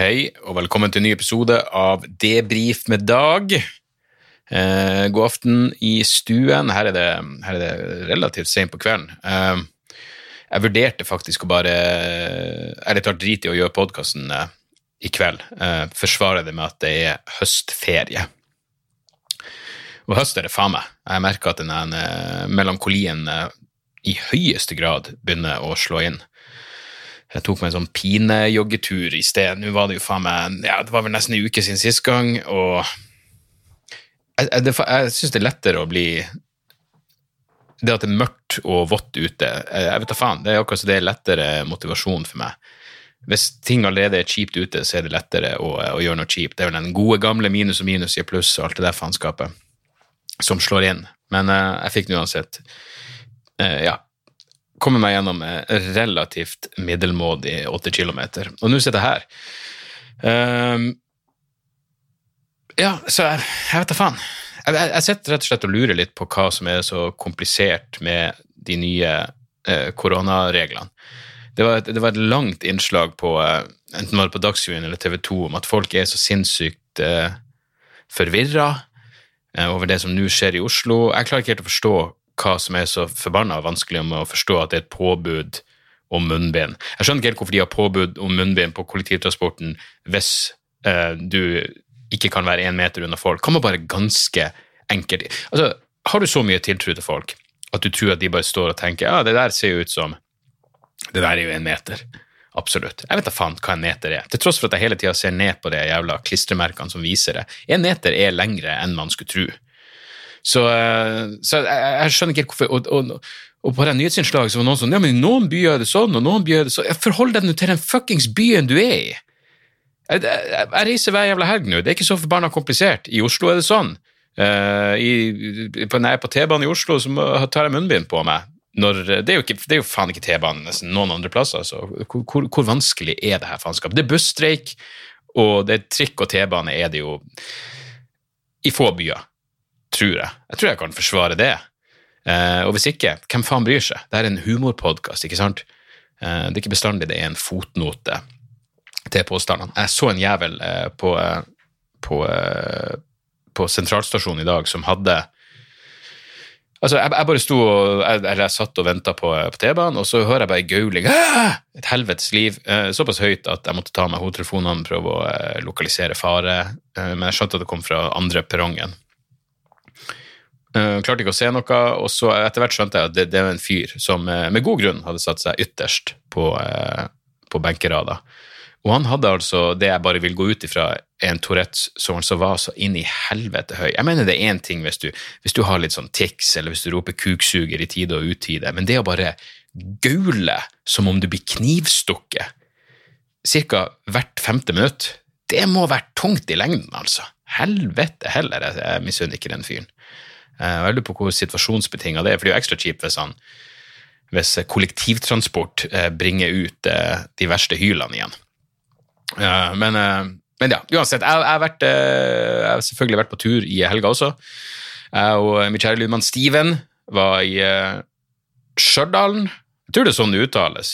Hei, og velkommen til en ny episode av Debrif med Dag. Eh, god aften i stuen. Her er det, her er det relativt sent på kvelden. Eh, jeg vurderte faktisk å bare Ærlig talt drit i å gjøre podkasten eh, i kveld. Eh, forsvarer det med at det er høstferie. Og høst er det faen meg. Jeg merker at den eh, melankolien eh, i høyeste grad begynner å slå inn. Jeg tok meg en sånn pinejoggetur i sted. Nå var det jo faen meg ja, Det var vel nesten en uke siden sist gang, og jeg, jeg, det- jeg syns det er lettere å bli Det at det er mørkt og vått ute, jeg, jeg vet da faen, det er akkurat så det er lettere motivasjon for meg. Hvis ting allerede er kjipt ute, så er det lettere å, å gjøre noe kjipt. Det er vel den gode, gamle minus og minus gir pluss og alt det der faenskapet som slår inn. Men uh, jeg fikk nå uansett Uh, ja, komme meg gjennom relativt middelmådig åtte kilometer. Og nå sitter jeg her. Um, ja, så jeg, jeg vet da faen. Jeg, jeg, jeg sitter rett og slett og lurer litt på hva som er så komplisert med de nye eh, koronareglene. Det var, et, det var et langt innslag på eh, enten var det på Dagsrevyen eller TV 2 om at folk er så sinnssykt eh, forvirra eh, over det som nå skjer i Oslo. Jeg klarer ikke helt å forstå hva som er så forbanna vanskelig med å forstå at det er et påbud om munnbind. Jeg skjønner ikke helt hvorfor de har påbud om munnbind på kollektivtransporten hvis eh, du ikke kan være én meter unna folk. Kan man bare ganske enkelt Altså, har du så mye tiltro til folk at du tror at de bare står og tenker ja, det der ser jo ut som Det der er jo en meter. Absolutt. Jeg vet da faen hva en meter er. Til tross for at jeg hele tida ser ned på de jævla klistremerkene som viser det. En meter er lengre enn man skulle tro. Så, eh, så jeg, jeg skjønner ikke helt hvorfor og, og, og på det nyhetsinnslaget så var noen sånn Ja, men i noen byer er det sånn, og noen byer er det sånn. Forhold deg nå til den fuckings byen du er i. Jeg, jeg, jeg reiser hver jævla helg nå. Det er ikke så forbanna komplisert. I Oslo er det sånn. Uh, i, på, når jeg er på T-banen i Oslo, så tar jeg munnbind på meg. Når, det, er ikke, det er jo faen ikke T-banen nesten noen andre plasser. Så hvor, hvor, hvor vanskelig er det her faenskapet? Det er busstreik, og det er trikk og T-bane er det jo i få byer, tror jeg. Jeg tror jeg kan forsvare det. Eh, og hvis ikke, hvem faen bryr seg? Det er en humorpodkast, ikke sant? Eh, det er ikke bestandig det er en fotnote til påstandene. Jeg så en jævel eh, på, eh, på, eh, på sentralstasjonen i dag som hadde Altså, jeg, jeg bare sto og jeg, jeg satt og venta på, på T-banen, og så hører jeg bare gauling. Et helvetes liv. Eh, såpass høyt at jeg måtte ta meg hodetelefonene prøve å eh, lokalisere fare. Eh, men jeg skjønte at det kom fra andre perrongen. Eh, klarte ikke å se noe, og så etter hvert skjønte jeg at det, det var en fyr som eh, med god grunn hadde satt seg ytterst på, uh, på benkerada. Og han hadde altså det jeg bare vil gå ut ifra, en Tourettes som altså var så inn i helvete høy. Jeg mener det er én ting hvis du, hvis du har litt sånn tics, eller hvis du roper kuksuger i tide og utide, men det å bare gaule som om du blir knivstukket ca. hvert femte minutt, det må være tungt i lengden, altså. Helvete heller, jeg, jeg misunner ikke den fyren. Eh, Jeg lurer på hvor situasjonsbetinga det er, for det er jo ekstra kjipt hvis, hvis kollektivtransport eh, bringer ut eh, de verste hylene igjen. Men, eh, men ja, uansett. Jeg, jeg, har vært, eh, jeg har selvfølgelig vært på tur i helga også. Jeg og min kjære lydmann Steven var i eh, Stjørdal. Jeg tror det er sånn det uttales.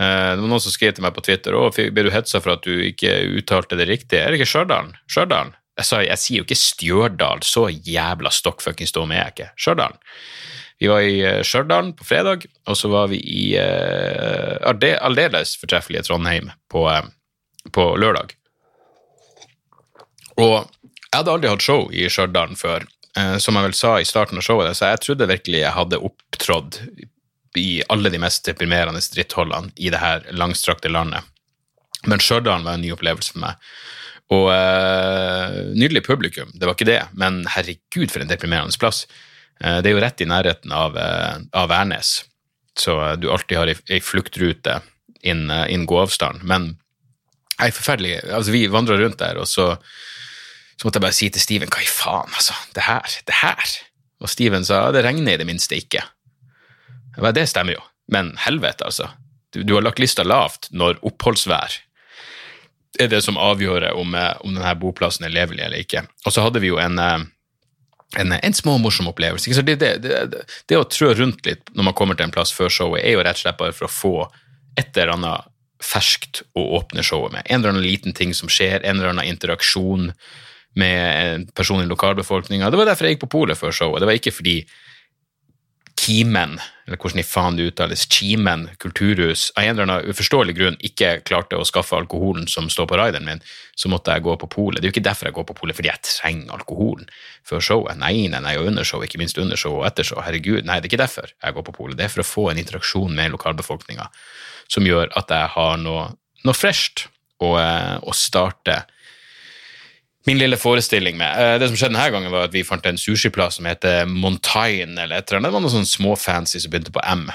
Eh, Det var noen som skrev til meg på Twitter at ble du hetsa for at du ikke uttalte det riktig. Er det ikke Stjørdal? Stjørdal? Jeg, sa, jeg sier jo ikke Stjørdal, så jævla stokkfuckings dum er jeg ikke. Stjørdal. Vi var i eh, Stjørdal på fredag, og så var vi i uh, aldeles fortreffelige Trondheim på, uh, på lørdag. Og jeg hadde aldri hatt show i Stjørdal før, Uh, som jeg vel sa i starten av showet, så jeg trodde virkelig jeg hadde opptrådt i alle de mest deprimerende drittholdene i det her langstrakte landet. Men Stjørdal var en ny opplevelse for meg. Og eh, nydelig publikum, det var ikke det, men herregud for en deprimerende plass. Eh, det er jo rett i nærheten av, eh, av Værnes, så du alltid har ei, fluktrute inn, inn gåavstand. Men Nei, forferdelig. Altså, vi vandra rundt der, og så, så måtte jeg bare si til Steven hva i faen, altså. Det her, det her. Og Steven sa det regner i det minste ikke. Bare, det stemmer jo, men helvete, altså. Du, du har lagt lista lavt når oppholdsvær er det som avgjør om, eh, om denne boplassen er levelig eller ikke. Og så hadde vi jo en, eh, en, en små, morsom opplevelse. Det, det, det, det å trå rundt litt når man kommer til en plass før showet, er jo rett og slett bare for å få et eller annet ferskt å åpne showet med. En eller annen liten ting som skjer, en eller annen interaksjon med en person i lokalbefolkninga. Det var derfor jeg gikk på polet før showet. Det var ikke fordi Kimen, eller hvordan i faen det uttales, Kimen kulturhus, av en eller annen uforståelig grunn ikke klarte å skaffe alkoholen som står på rideren min, så måtte jeg gå på polet. Det er jo ikke derfor jeg går på polet, fordi jeg trenger alkoholen før showet. Nei, nei, nei, og under show, ikke minst under show og etter show. Herregud, nei, det er ikke derfor jeg går på polet. Det er for å få en interaksjon med lokalbefolkninga som gjør at jeg har noe, noe fresht å, eh, å starte min lille forestilling med. Eh, det som skjedde denne gangen, var at vi fant en sushiplass som heter Montaigne, eller et eller annet. Det var noe sånn småfancy som begynte på M.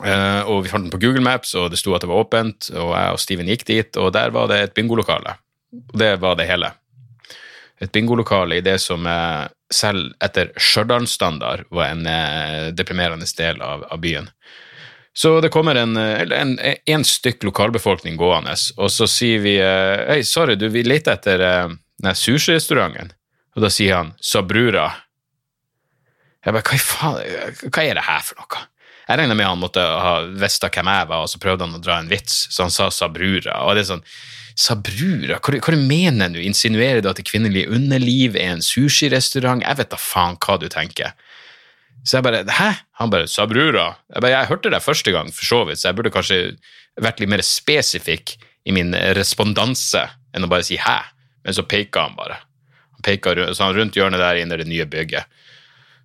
Uh, og vi fant den på Google Maps, og det sto at det var åpent, og jeg og Steven gikk dit, og der var det et bingolokale. Og det var det hele. Et bingolokale i det som uh, selv etter Stjørdal-standard var en deprimerende del av, av, byen. Så det kommer en, en, en stykk lokalbefolkning gående, og så sier vi Hei, sorry, du, vi leter etter den sushirestauranten, og da sier han Sabrura. Jeg bare, hva, faen, hva er det her for noe? Jeg regna med han måtte ha visst hvem jeg var, og så prøvde han å dra en vits, så han sa Sabrura. Og det er sånn, Sabrura, hva, hva mener du? Insinuerer du at det kvinnelige underliv er en sushirestaurant? Jeg vet da faen hva du tenker. Så jeg bare Hæ? Han bare Sabrura. Jeg bare, jeg hørte det første gang, for så vidt, så jeg burde kanskje vært litt mer spesifikk i min respondanse enn å bare si hæ. Men så peka han bare. Han peka rundt hjørnet der inne i det nye bygget.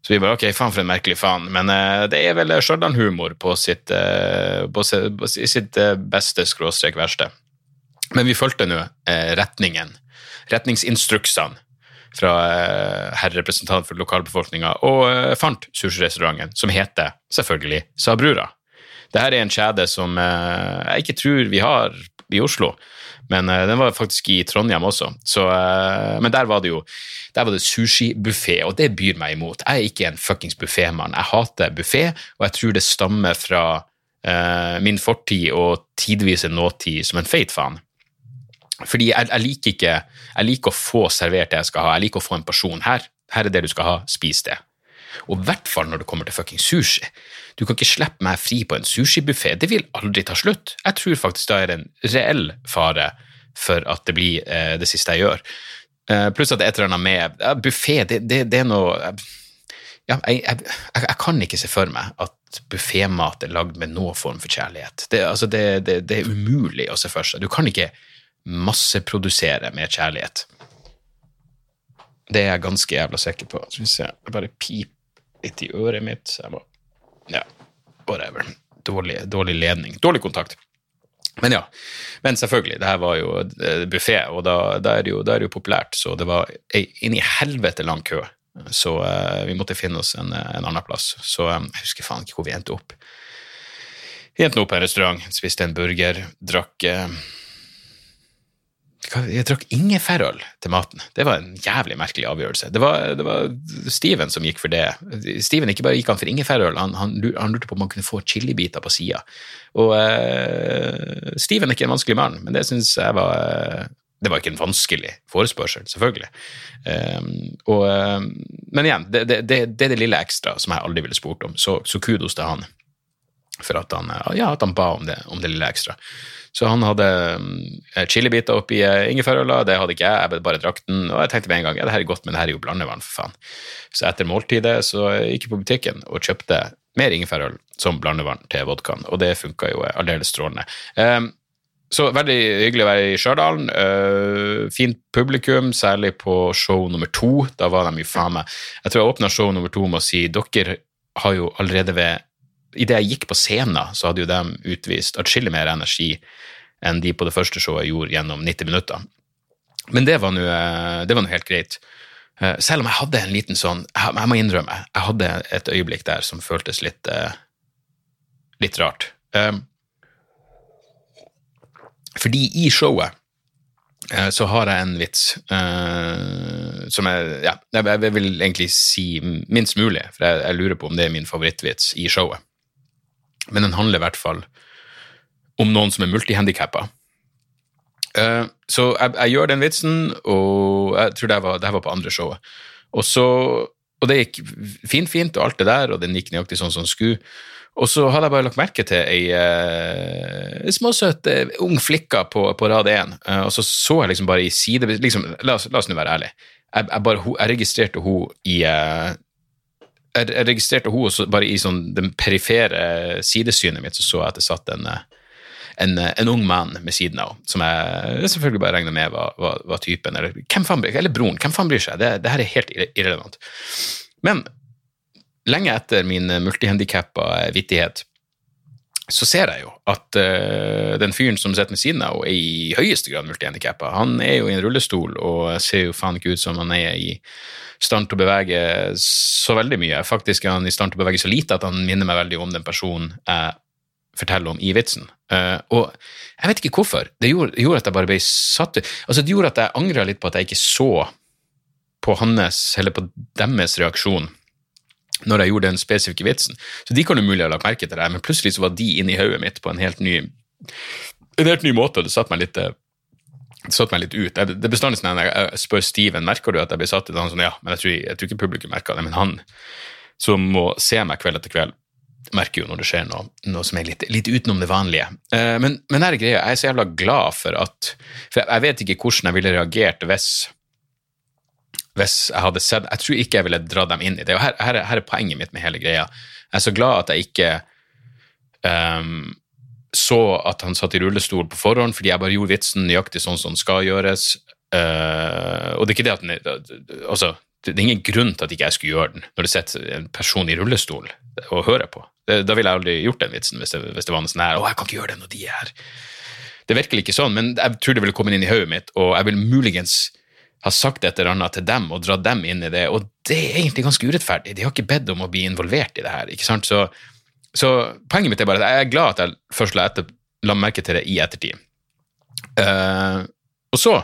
Så vi bare ok, faen for en merkelig faen. Men uh, det er vel Stjørdal-humor på sitt, uh, på, på sitt uh, beste skråstrek verste. Men vi fulgte nå retningen, retningsinstruksene fra herr representant for lokalbefolkninga, og fant sushirestauranten, som heter selvfølgelig Sabrura. Dette er en kjede som jeg ikke tror vi har i Oslo. Men uh, den var faktisk i Trondheim også. Så, uh, men der var det jo der var det sushibuffé, og det byr meg imot. Jeg er ikke en fuckings buffémann. Jeg hater buffé, og jeg tror det stammer fra uh, min fortid og tidvis en nåtid som en feit faen. Fordi jeg, jeg, liker ikke Jeg liker å få servert det jeg skal ha. Jeg liker å få en porsjon. Her, her er det du skal ha, spis det. Og i hvert fall når det kommer til fucking sushi. Du kan ikke slippe meg fri på en sushibuffé. Det vil aldri ta slutt. Jeg tror faktisk da er det en reell fare for at det blir eh, det siste jeg gjør. Eh, pluss at et eller annet med ja, Buffé, det, det, det, er noe ja, jeg, jeg, jeg, kan ikke se for meg at buffémat er lagd med noen form for kjærlighet. Det, altså det, er umulig å se for seg. Du kan ikke masseprodusere med kjærlighet. Det er jeg ganske jævla sikker på. Skal vi se, jeg bare pip litt i øret mitt. Så Jeg må Ja, whatever. Dårlig, dårlig ledning. Dårlig kontakt. Men ja. Men selvfølgelig, det her var jo eh, buffé, og da, da, er det jo, er det jo, populært. Så det var inn i helvete lang kø. Så uh, vi måtte finne oss en, en annen plass. Så um, jeg husker faen ikke hvor vi endte opp. Vi endte opp på en restaurant, spiste en burger, drakk uh, jeg drakk ingefærøl til maten. Det var en jævlig merkelig avgjørelse. Det var, det var Steven som gikk for det. Steven ikke bare gikk han for ingefærøl, han, han, han, lurte på om han kunne få chilibiter på sida. Og uh, Steven er ikke en vanskelig mann, men det syns jeg var Det var ikke en vanskelig forespørsel, selvfølgelig. Um, og, um, men igjen, det, det, det, er det lille ekstra som jeg aldri ville spurt om, så, så kudos til han for at han, ja, at han ba om det, om det lille ekstra. Så han hadde eh, chilibiter oppi eh, ingefærøla, det hadde ikke jeg, jeg bare drakk den. Og jeg tenkte med en gang ja, det her er godt, men det her er jo blandevann, for faen. Så etter måltidet så gikk jeg på butikken og kjøpte mer ingefærøl som blandevann til vodkaen, og det funka jo aldeles strålende. Um, så veldig hyggelig å være i Stjørdal. Uh, fint publikum, særlig på show nummer to. Da var de jo faen meg Jeg tror jeg åpna show nummer to med å si dere har jo allerede ved Idet jeg gikk på scenen, så hadde jo de utvist atskillig mer energi enn de på det første showet gjorde gjennom 90 minutter. Men det var nå eh, helt greit. Eh, selv om jeg hadde en liten sånn Jeg må innrømme, jeg hadde et øyeblikk der som føltes litt, eh, litt rart. Fordi i showet så har jeg en vits som jeg, ja, jeg vil egentlig si minst mulig, for jeg, jeg, lurer på om det er min favorittvits i showet. Men den handler i hvert fall om noen som er multihandikappa. Uh, så jeg, jeg, gjør den vitsen, og jeg tror det var, det var på andre showet. Og, så, og det gikk fint, fint, og alt det der, og den gikk nøyaktig sånn som den skulle. Og så hadde jeg bare lagt merke til ei uh, småsøt uh, ung flikka på, på rad én, uh, og så så jeg liksom bare i side... Liksom, la oss nå være ærlig. Jeg, jeg, bare, jeg registrerte henne i jeg, registrerte hun bare i sånn den perifere sidesynet mitt, så så jeg at det satt en en, en, ung mann med siden av, som jeg selvfølgelig bare regner med var, typen, eller, hvem faen, eller broren. Hvem faen bryr seg? Det, det her er helt irrelevant. Men lenge etter min multihandikappa vittighet så ser jeg jo at uh, den fyren som sitter med siden av henne, er i høyeste grad multihandikappa. Han er jo i en rullestol og ser jo faen ikke ut som han er i stand til å bevege så veldig mye. Faktisk er han i stand til å bevege så lite at han minner meg veldig om den personen jeg forteller om i vitsen. Uh, og jeg vet ikke hvorfor. Det gjorde, gjorde, at jeg bare ble satt ut Altså, det gjorde at jeg angra litt på at jeg ikke så på hans, eller på deres reaksjon når jeg gjorde den spesifikke vitsen. Så de kan umulig ha lagt merke til det, men plutselig så var de inni hodet mitt på en helt ny en helt ny måte, og det satte meg litt det satt meg litt ut. Det bestandig sånn at jeg spør Steven merker du at jeg blir satt ut. Han sånn, ja, men jeg tror, jeg tror ikke publikum merker det. Men han som må se meg kveld etter kveld, merker jo når det skjer noe, noe som er litt, litt, utenom det vanlige. Eh, men, men her er greia, jeg er så jævla glad for at For jeg vet ikke hvordan jeg ville reagert hvis, hvis jeg hadde sett Jeg tror ikke jeg ville dra dem inn i det. Og her, her, her er poenget mitt med hele greia. Jeg er så glad at jeg ikke um, så at han satt i rullestol på forhånd, fordi jeg bare gjorde vitsen nøyaktig sånn som den skal gjøres. Uh, og det er ikke det at den, altså, det er ingen grunn til at ikke jeg skulle gjøre den når det sitter en person i rullestol og hører på. Da ville jeg aldri gjort den vitsen hvis det, hvis det var noe sånn her 'Å, jeg kan ikke gjøre det når de er her'. Det er virkelig ikke sånn, men jeg tror det ville kommet inn i hodet mitt, og jeg vil muligens ha sagt et eller annet til dem og dratt dem inn i det, og det er egentlig ganske urettferdig. De har ikke bedt om å bli involvert i det her, ikke sant? Så, så poenget mitt er bare at jeg er glad at jeg først la, etter, la merke til det i ettertid. Uh, og så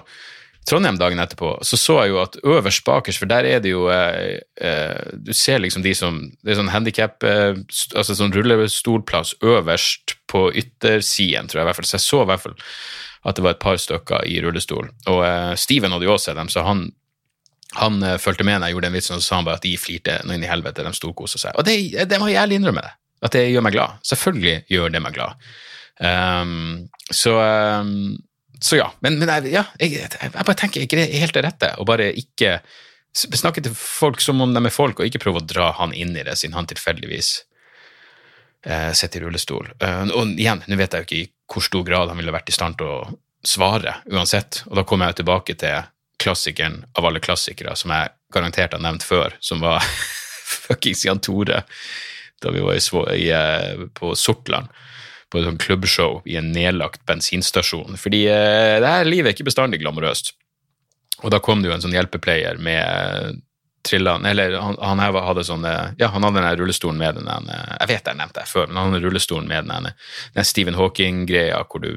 Trondheim dagen etterpå, så så jeg jo at øverst bakerst, for der er det jo uh, uh, Du ser liksom de som Det er sånn handikap Altså sånn rullestolplass øverst på yttersiden, tror jeg i hvert fall. Så jeg så i hvert fall at det var et par stykker i rullestol. Og eh, Steven hadde jo også sett dem, så han han uh, fulgte med når jeg gjorde den vitsen, og så sa han bare at de flirte noe inn i helvete, de storkosa seg. Og det, det må jeg ærlig innrømme det, at det gjør meg glad. Selvfølgelig gjør det meg glad. Um, så um, så ja. Men, men jeg, ja, jeg, jeg, bare tenker ikke det er helt det rette Og bare ikke snakke til folk som om de er folk, og ikke prøve å dra han inn i det, siden han tilfeldigvis uh, sitter i rullestol. Uh, og igjen, nå vet jeg jo ikke hvor stor grad han ville vært i stand til å svare uansett, og da kommer jeg tilbake til klassikeren av alle klassikere, som jeg garantert har nevnt før, som var fuckings Jan Tore da vi var i, i, eh, på Sortland på et sånt klubbshow i en nedlagt bensinstasjon. Fordi eh, det her livet er ikke bestandig glamorøst. Og da kom det jo en sånn hjelpepleier med trillene Eller han, han hadde sånn Ja, han hadde den rullestolen med den Jeg vet jeg nevnte det før, men han hadde rullestolen med den, den Stephen Hawking-greia hvor du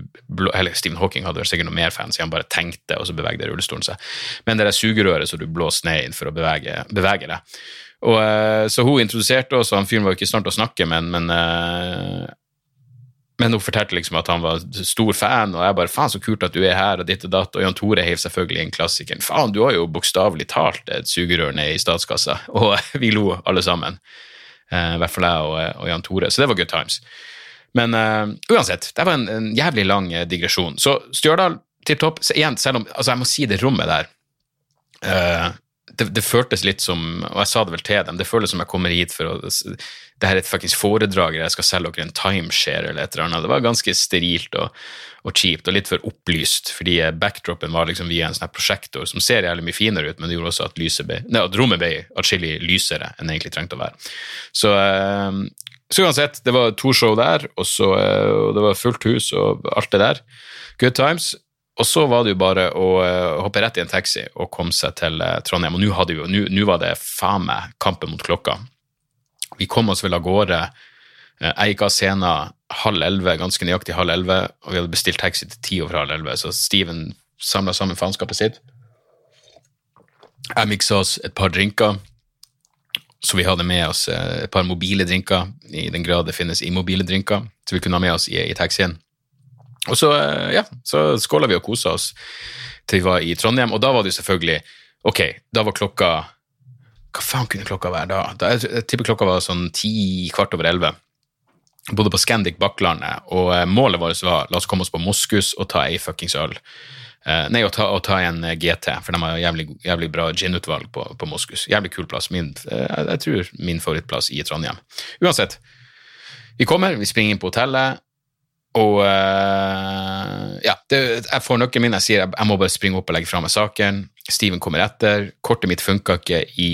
Eller Stephen Hawking hadde sikkert noe mer fancy, han bare tenkte, og så bevegde rullestolen seg. Men det der sugerøret som du blåser ned inn for å bevege, bevege det. Og, eh, så hun introduserte oss, og han fyren var jo ikke i stand til å snakke, men, men uh, men hun fortalte liksom at han var stor fan, og jeg bare 'faen, så kult at du er her', og ditt og datt. Og Jan Tore heiv selvfølgelig inn klassikeren. 'Faen, du har jo bokstavelig talt et sugerør ned i statskassa'. Og vi lo alle sammen. Uh, I hvert fall jeg og, og, Jan Tore. Så det var good times. Men uh, uansett, det var en, en jævlig lang uh, digresjon. Så Stjørdal, tipp topp. Igjen, selv om Altså, jeg må si det rommet der det, det, føltes litt som, og jeg sa det vel til dem, det føles som jeg kommer hit for å Det her er faktisk foredrag, jeg skal selge dere en timeshare eller et eller annet. Det var ganske sterilt og, og kjipt og litt for opplyst, fordi backdropen var liksom via en sånn prosjektor som ser jævlig mye finere ut, men det gjorde også at, ble, nei, at rommet ble atskillig lysere enn det egentlig trengte å være. Så, eh, så uansett, det var to show der, og, så, eh, og det var fullt hus og alt det der. Good times. Og så var det jo bare å uh, hoppe rett i en taxi og komme seg til uh, Trondheim. Og nå var det faen meg kampen mot klokka. Vi kom oss vel av gårde Eh, Jeg gikk av scenen halv elleve, ganske nøyaktig halv elleve, og vi hadde bestilt taxi til ti over halv elleve, så Steven samla sammen faenskapet sitt. Jeg miksa oss et par drinker, så vi hadde med oss eh, et par mobile drinker, i den grad det finnes immobile drinker, så vi kunne ha med oss i, i taxien. Og så, eh, ja, så skåla vi og kosa oss til vi var i Trondheim, og da var det selvfølgelig Ok, da var klokka Hva faen kunne klokka være da? da jeg, jeg tipper klokka var sånn ti, kvart over elleve. Bodde på Scandic Bakklandet, og eh, målet vårt var la oss komme oss på Moskus og ta ei fuckings øl. Uh, nei, å ta, å ta en eh, GT, for de har jævlig, jævlig bra ginutvalg på, på Moskus. Jævlig kul plass. Min, uh, jeg, tror min favorittplass i Trondheim. Uansett, vi kommer, vi springer inn på hotellet, og uh, ja, det, jeg får nøkkelen min, jeg sier jeg, jeg må bare springe opp og legge fra meg saken. Steven kommer etter. Kortet mitt funka ikke i,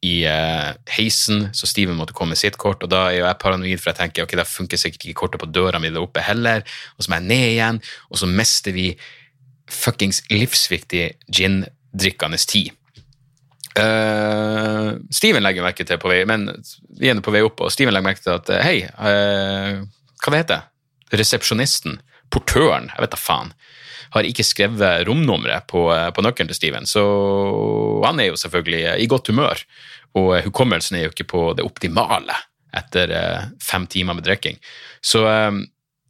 i uh, heisen, så Steven måtte komme med sitt kort, og da er jo jeg paranoid, for jeg tenker ok, da funker sikkert ikke kortet på døra mi der oppe heller, og så må jeg ned igjen, og så mister vi fuckings livsviktig gin-drikkende tid. Uh, Steven legger merke til på vei, men vi er på vei opp, og Steven legger merke til at eh, hei, uh, hva det heter? Resepsjonisten, portøren, jeg vet da faen, har ikke skrevet romnummeret på, eh, på nøkkelen til Steven, så han er jo selvfølgelig eh, i godt humør, og eh, hukommelsen er jo ikke på det optimale etter fem timer med drikking. Så,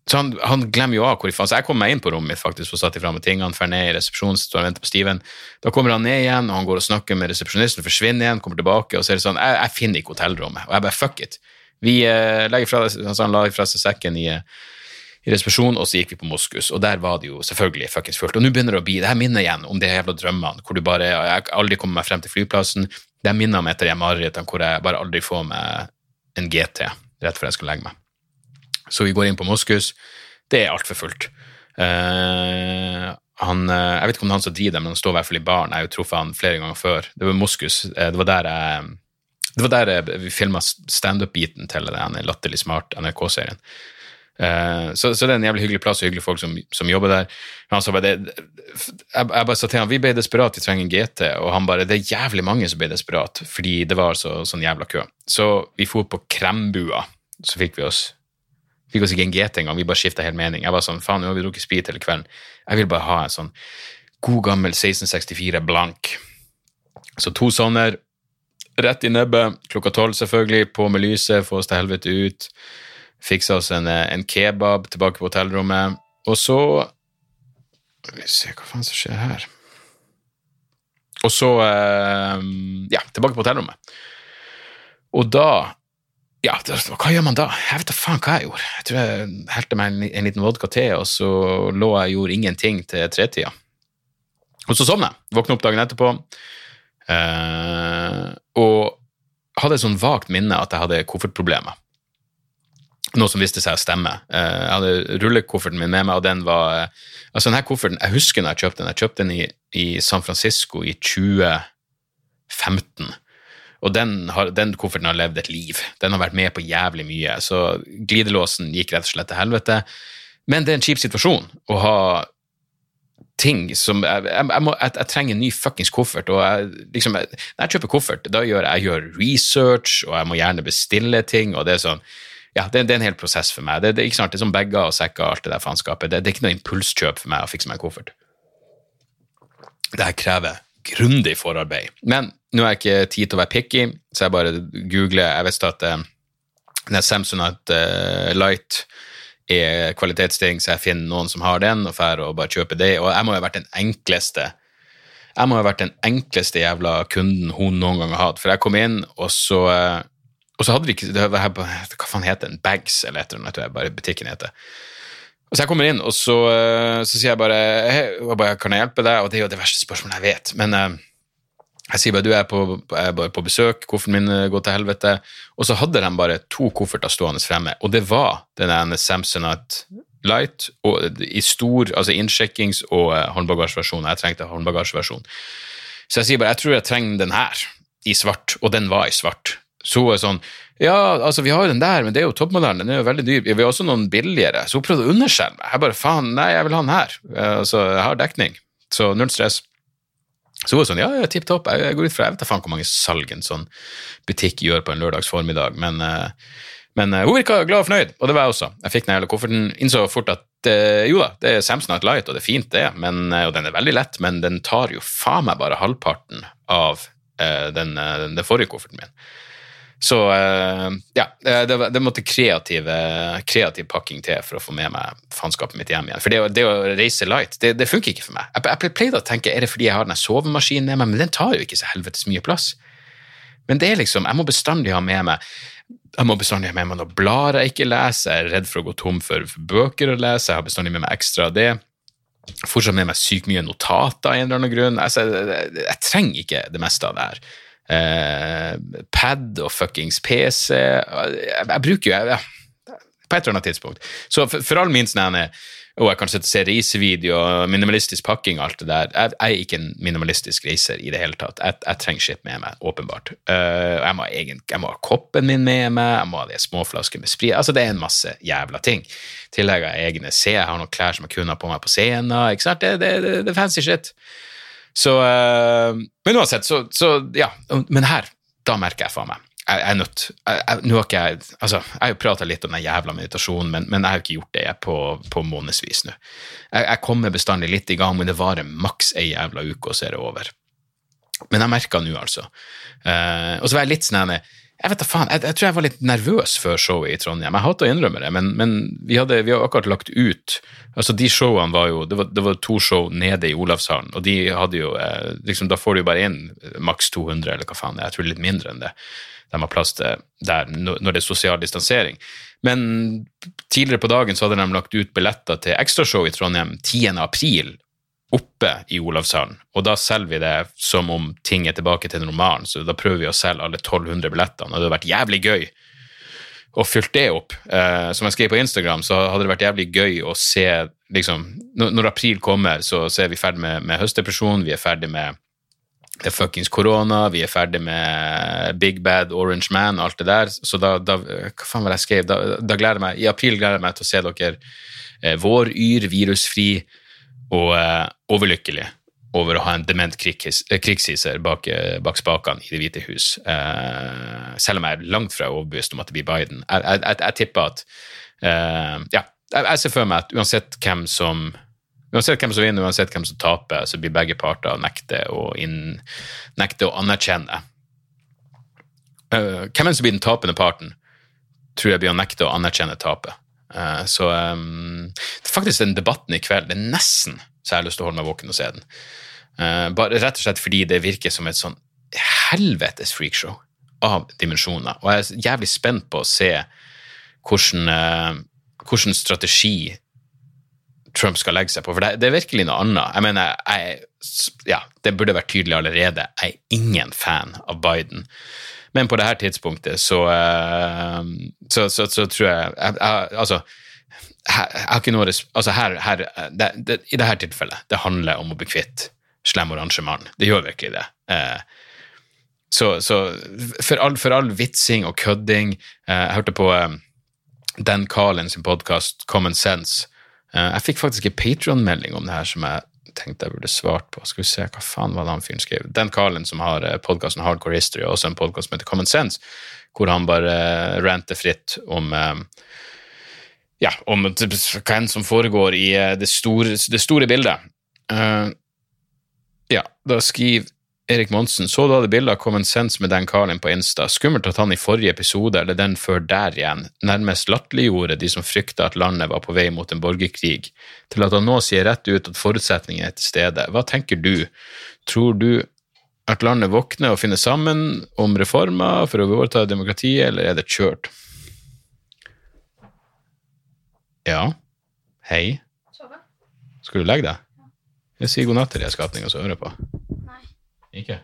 så han, han glemmer jo av hvor Så jeg kom meg inn på rommet mitt faktisk og satte ifra meg tingene, drar ned i resepsjonen, står og venter på Steven. Da kommer han ned igjen, og han går og snakker med resepsjonisten, forsvinner igjen, kommer tilbake, og så er det sånn Jeg, jeg finner ikke hotellrommet. Og jeg bare fuck it. Vi eh, legger fra, altså han la fra seg sekken i, eh, i resepsjonen, og så gikk vi på Moskus, og der var det jo selvfølgelig fuckings fullt. Og nå begynner det å bli Det her minner igjen om de jævla drømmene hvor du bare Jeg aldri kommet meg frem til flyplassen. Det er om etter de marerittene hvor jeg bare aldri får meg en GT rett før jeg skal legge meg. Så vi går inn på Moskus. Det er altfor fullt. Uh, han, eh, jeg vet ikke om det er han som driver det, men han står i hvert fall i baren. Jeg har jo truffet han flere ganger før. Det var Moskus. eh, det var der jeg det var der vi filma standup-biten til den Latterlig smart NRK-serien. Eh, så, så det er en jævlig hyggelig plass og hyggelige folk som, som jobber der. Men han sa bare, det, jeg, jeg bare sa til han vi ble desperat, vi trenger en GT, og han bare det er jævlig mange som ble desperat, fordi det var så, sånn jævla kø. Så vi for på Krembua, så fikk vi oss fikk oss ikke en GT engang, vi bare skifta helt mening. Jeg var sånn, faen, nå har vi drukket sprit hele kvelden. Jeg vil bare ha en sånn god gammel 1664 blank. Så to sånne, rett i nebbet, klokka tolv selvfølgelig, på med lyset, få oss til helvete ut. Fiksa oss en, eh, en kebab tilbake på hotellrommet, og så Skal vi se hva faen som skjer her. Og så eh, Ja, tilbake på hotellrommet. Og da ja, hva gjør man da? Jeg vet da faen hva jeg gjorde. Jeg tror jeg helte meg en, en liten vodka til, og så lå jeg og gjorde ingenting til tretida. Og så sovna jeg. Våkna opp dagen etterpå. Eh, og hadde et sånn vagt minne at jeg hadde koffertproblemer. Noe som viste seg å stemme. Eh, jeg hadde rullekofferten min med meg, og den var eh, Altså, denne kofferten Jeg husker når jeg kjøpte den. Jeg kjøpte den i, i San Francisco i 2015. Og den, har, den kofferten har levd et liv. Den har vært med på jævlig mye. Så glidelåsen gikk rett og slett til helvete. Men det er en kjip situasjon å ha ting som Jeg, jeg, må, jeg, jeg trenger en ny fuckings koffert. og jeg, liksom, Når jeg kjøper koffert, da gjør jeg gjør research, og jeg må gjerne bestille ting. og det er sånn, ja, det, det er en hel prosess for meg. Det, det, ikke sant, det er som bager og sekker og alt det der faenskapet. Det, det er ikke noe impulskjøp for meg å fikse meg en koffert. Det her krever grundig forarbeid. Men nå har jeg ikke tid til å være picky, så jeg bare googler. Jeg visste at uh, den Samsonite uh, Light er kvalitetsting, så jeg finner noen som har den, og drar og bare kjøper det. Og jeg må jo ha vært den enkleste jeg må ha vært den enkleste jævla kunden hun noen gang har hatt. For jeg kom inn, og så, uh, og så hadde vi ikke det var her på, Hva faen heter den? Bags, eller et eller annet, tror bare butikken heter. Og Så jeg kommer inn, og så, så sier jeg bare, hei, bare Kan jeg hjelpe deg? Og det er jo det verste spørsmålet jeg vet. Men uh, jeg sier bare du er på, er bare på besøk, kofferten min går til helvete. Og så hadde de bare to kofferter stående fremme, og det var den ene Samsonite Light og, i stor altså innsjekkings- og håndbagasjeversjon. Jeg trengte håndbagasjeversjon. Så jeg sier bare jeg tror jeg trenger den her, i svart, og den var i svart. Så hun er sånn Ja, altså, vi har jo den der, men det er jo toppmodellen, den er jo veldig dyr. Vi har også noen billigere. Så hun prøvde å underskjelle meg. Jeg bare faen, nei, jeg vil ha den her. Altså, jeg har dekning, så null stress. Så hun er sånn, ja, ja tipp topp, jeg, går ut fra, jeg vet da faen hvor mange salg en sånn butikk gjør på en lørdags formiddag, men uh, Men uh, hun virka glad og fornøyd, og det var jeg også. Jeg fikk den hele kofferten, innså fort at jo da, det er Samsonite Light, og det er fint, det, men, og den er veldig lett, men den tar jo faen meg bare halvparten av den, den, forrige kofferten min. Så ja, det, det måtte kreative, kreativ, pakking til for å få med meg faenskapet mitt hjem igjen. For det, det å reise light, det, det, funker ikke for meg. Jeg, jeg pleide å tenke er det fordi jeg har den sovemaskinen med meg, men den tar jo ikke så helvetes mye plass. Men det er liksom, jeg må bestandig ha med meg jeg må bestandig ha med meg noen blader jeg ikke leser, jeg er redd for å gå tom for, for bøker å lese, jeg har bestandig med meg ekstra av det. Fortsatt med meg sykt mye notater av en eller annen grunn. Altså, jeg, jeg, trenger ikke det meste av det her. Eh, pad og fuckings PC Jeg, jeg bruker jo jeg, På et eller annet tidspunkt. Så for, for all min sånn og jeg kan se risevideo, minimalistisk pakking og alt det der. Jeg, jeg, er ikke en minimalistisk reiser i det hele tatt. Jeg, jeg trenger shit med meg, åpenbart. Uh, jeg, må egen, jeg, må ha koppen min med meg, jeg må ha de småflaskene med sprit. Altså, det er en masse jævla ting. I tillegg har jeg egne C, jeg har noen klær som jeg kunne ha på meg på scenen. ikke sant? Det er fancy shit. Så uh, Men uansett, så, så ja. Men her, da merker jeg faen meg jeg, er nødt Nå har ikke jeg altså, Jeg har jo prata litt om den jævla meditasjonen, men, men, jeg har jo ikke gjort det på, på månedsvis nå. Jeg, jeg, kommer bestandig litt i gang, men det varer maks ei jævla uke, og så er det over. Men jeg merka nå, altså. Uh, og så var jeg litt sånn jeg vet da faen, jeg, jeg, tror jeg var litt nervøs før showet i Trondheim. Jeg hater å innrømme det, men, men vi, hadde, vi har akkurat lagt ut altså De showene var jo Det var, det var to show nede i Olavshallen, og de hadde jo eh, liksom, Da får du jo bare inn maks 200, eller hva faen, jeg tror litt mindre enn det de har plass til der når det er sosial distansering. Men tidligere på dagen så hadde de lagt ut billetter til ekstrashow i Trondheim 10. april oppe i Olavshallen, og da selger vi det som om ting er tilbake til normalen, så da prøver vi å selge alle 1200 billettene, og det hadde vært jævlig gøy å fylle det opp. Eh, som jeg skrev på Instagram, så hadde det vært jævlig gøy å se liksom, Når, når april kommer, så, så er vi ferdig med, med høstdepresjon, vi er ferdig med det er fuckings korona, vi er ferdig med Big Bad Orange Man og alt det der. Så da, da Hva faen var det jeg skrev? Da, da, gleder jeg meg, I april gleder jeg meg til å se dere eh, våryr, virusfri og eh, overlykkelig over å ha en dement krigshiser krigshisser bak, eh, bak, spakene i Det hvite hus. Eh, selv om jeg er langt fra overbevist om at det blir Biden. Jeg, jeg, jeg, jeg tipper at eh, Ja, jeg ser for meg at uansett hvem som Uansett hvem som vinner, uansett hvem som taper, så blir begge parter nekte å, nekte å anerkjenne. Uh, hvem som blir den tapende parten, tror jeg blir å nekte å anerkjenne tapet. Uh, så um, faktisk den debatten i kveld, det er nesten så jeg har lyst til å holde meg våken og se den. Uh, bare Rett og slett fordi det virker som et sånn helvetes freakshow av dimensjoner. Og jeg er jævlig spent på å se hvordan, hvordan strategi Trump skal legge seg på, for det, det er virkelig noe annet. Jeg mener, jeg, ja, Det burde vært tydelig allerede. Jeg er ingen fan av Biden. Men på det her tidspunktet så, uh, så, så, så tror jeg, jeg, jeg Altså, her, jeg har ikke noe altså her, her det, det, I dette tilfellet, det handler om å bli kvitt slem oransje mann. Det gjør virkelig det. Uh, så, for, all, for, all, vitsing og kødding uh, Jeg hørte på Dan Carlin sin podkast Common Sense Eh, jeg fikk faktisk en Patron-melding om det her som jeg tenkte jeg burde svart på. Skal vi se, hva faen var det han fyren skrev? Den Carlin som har eh, podkasten Hardcore History, og også en podkast som heter Common Sense, hvor han bare eh, ranter fritt om ja, om hva enn som foregår i det store, det store bildet. ja, da skriver Erik Monsen, så du hadde bilde av Common Sense med Dan Carlin på Insta. Skummelt at han i forrige episode, eller den før der igjen, nærmest latterliggjorde de som frykta at landet var på vei mot en borgerkrig, til at han nå sier rett ut at forutsetningene er til stede. Hva tenker du? Tror du at landet våkner og finner sammen om reformer for å overta demokratiet, eller er det kjørt? Ja. Hei. Skal du legge deg? Jeg sier god natt til de skapningene som hører på. Ikke?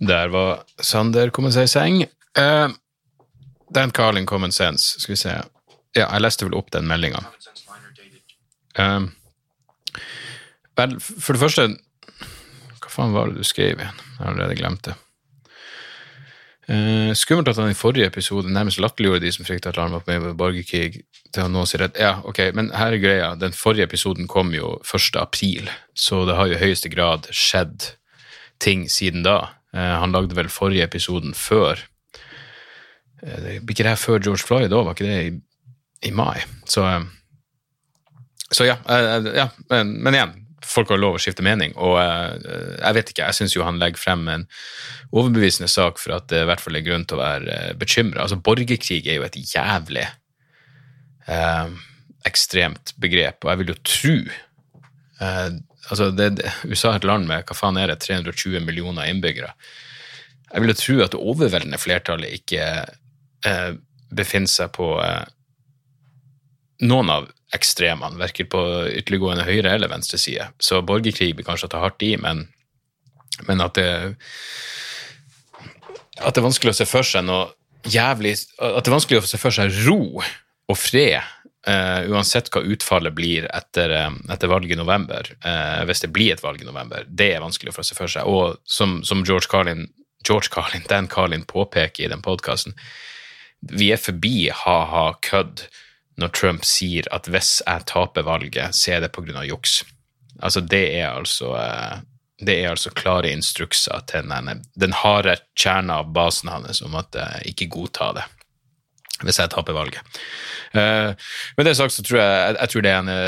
Der var Sander kommet seg i seng. Uh, Dan Carlin Common Sense, skal vi se Ja, jeg leste vel opp den meldinga. Uh, vel, for det første Hva faen var det du skrev igjen? Jeg har allerede glemt det. Uh, skummelt at han i forrige episode nærmest latterliggjorde de som frykta at han var med borgerkrig. til han nå sier at Ja, ok, men her er greia. Den forrige episoden kom jo 1. april, så det har jo i høyeste grad skjedd ting siden da. Eh, han lagde vel forrige episoden før eh, Blir ikke det her før George Floyd òg? Var ikke det i, i mai? Så, eh, så ja, ja. Men, men igjen, folk har lov å skifte mening, og jeg vet ikke, jeg syns jo han legger frem en overbevisende sak for at det i hvert fall er grunn til å være bekymra. Altså, borgerkrig er jo et jævlig eh, ekstremt begrep, og jeg vil jo tro eh, altså det, USA er et land med hva faen er det, 320 millioner innbyggere. Jeg vil jo tro at det overveldende flertallet ikke eh, befinner seg på eh, noen av ekstremene, verken på ytterliggående høyre eller venstre side. Så borgerkrig blir kanskje å ta hardt i, men, men at det at det er vanskelig å se for seg noe jævlig At det er vanskelig å se for seg ro og fred Uh, uansett hva utfallet blir etter, uh, etter valget i november, uh, hvis det blir et valg i november, det er vanskelig for å se for seg. Og som, som George Carlin, George Carlin, Dan Carlin påpeker i den podkasten, vi er forbi ha-ha kødd når Trump sier at hvis jeg taper valget, så er det pga. juks. Altså, det er altså det er altså klare instrukser til den, den harde kjerna av basen hans om at ikke godta det hvis jeg taper valget. Uh, med det sagt så tror jeg, jeg, jeg tror det ene,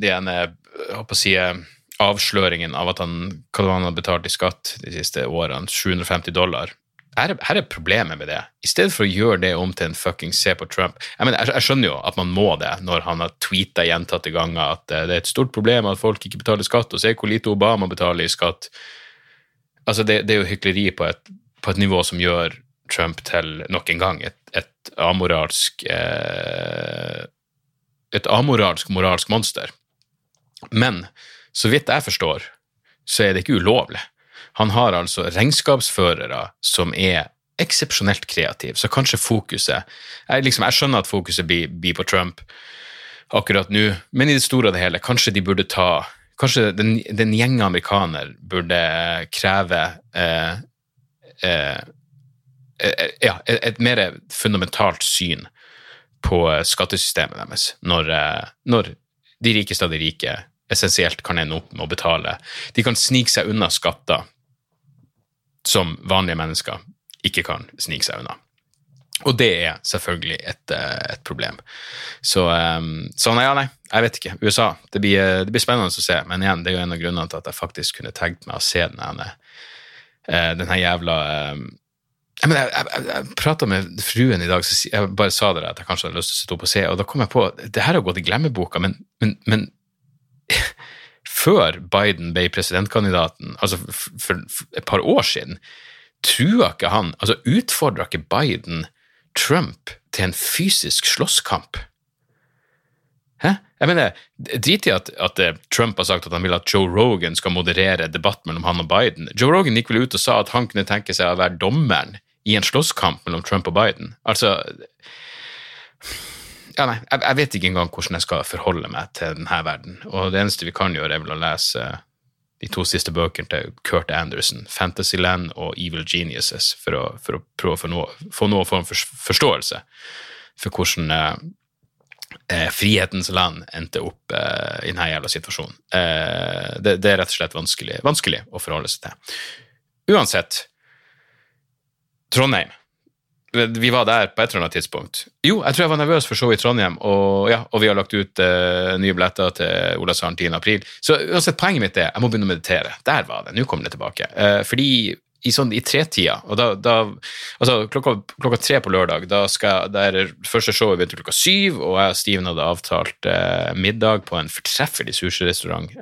det ene å si, avsløringen av at han, hva han har betalt i skatt de siste årene, 750 dollar her, her er problemet med det. I stedet for å gjøre det om til en fucking se på Trump Jeg, mener, jeg, jeg skjønner jo at man må det når han har tweeta gjentatte ganger at det er et stort problem at folk ikke betaler skatt, og se hvor lite Obama betaler i skatt. Altså, det, det er jo hykleri på et, på et nivå som gjør Trump til nok en gang et et amoralsk eh, Et amoralsk moralsk monster. Men så vidt jeg forstår, så er det ikke ulovlig. Han har altså regnskapsførere som er eksepsjonelt kreative, så kanskje fokuset jeg, liksom, jeg skjønner at fokuset blir, blir, på Trump akkurat nå, men i det store og det hele, kanskje de burde ta Kanskje den, den gjeng amerikaner burde kreve Eh, eh, ja, et mer fundamentalt syn på eh, skattesystemet deres, når, når de rikeste av de rike essensielt kan ende opp med å betale. De kan snike seg unna skatter som vanlige mennesker ikke kan snike seg unna. Og det er selvfølgelig et, et problem. Så, så nei, ja, nei, jeg vet ikke. USA, det blir, det blir, spennende å se. Men igjen, det er jo en av grunnene til at jeg faktisk kunne tenkt meg å se denne, denne jævla jeg, jeg, jeg, jeg prata med fruen i dag, så jeg bare sa dere at jeg kanskje hadde lyst til å sitte opp og se, og da kom jeg på det her har gått i glemmeboka, men, men, men før Biden ble presidentkandidaten, altså for, for, et par år siden, trua ikke han Altså utfordra ikke Biden Trump til en fysisk slåsskamp? Hæ? Jeg mener, Drit i at, at, Trump har sagt at han vil at Joe Rogan skal moderere debatt mellom han og Biden. Joe Rogan gikk vel ut og sa at han kunne tenke seg å være dommeren i en slåsskamp mellom Trump og Biden. Altså ja, nei, jeg, jeg, vet ikke engang hvordan jeg skal forholde meg til denne verden. Og det eneste vi kan gjøre, er vel å lese de to siste bøkene til Kurt Anderson, Fantasyland og Evil Geniuses, for å, for å prøve å få noe, få noe form for forståelse for hvordan eh, eh, frihetens land endte opp eh, i denne jævla situasjonen. Eh, det, det, er rett og slett vanskelig, vanskelig å forholde seg til. Uansett, Trondheim. Vi var der på et eller annet tidspunkt. Jo, jeg tror jeg var nervøs for show i Trondheim, og, ja, og vi har lagt ut uh, nye billetter til Olavshallen 10. april. Så uansett, poenget mitt er jeg må begynne å meditere. Der var det. Nå kommer det tilbake. Uh, fordi i, sånn, i tretida, og da, da Altså klokka, klokka, tre på lørdag, da, skal, der, er første showet begynte klokka syv, og jeg og Steven hadde avtalt uh, middag på en fortreffelig sushirestaurant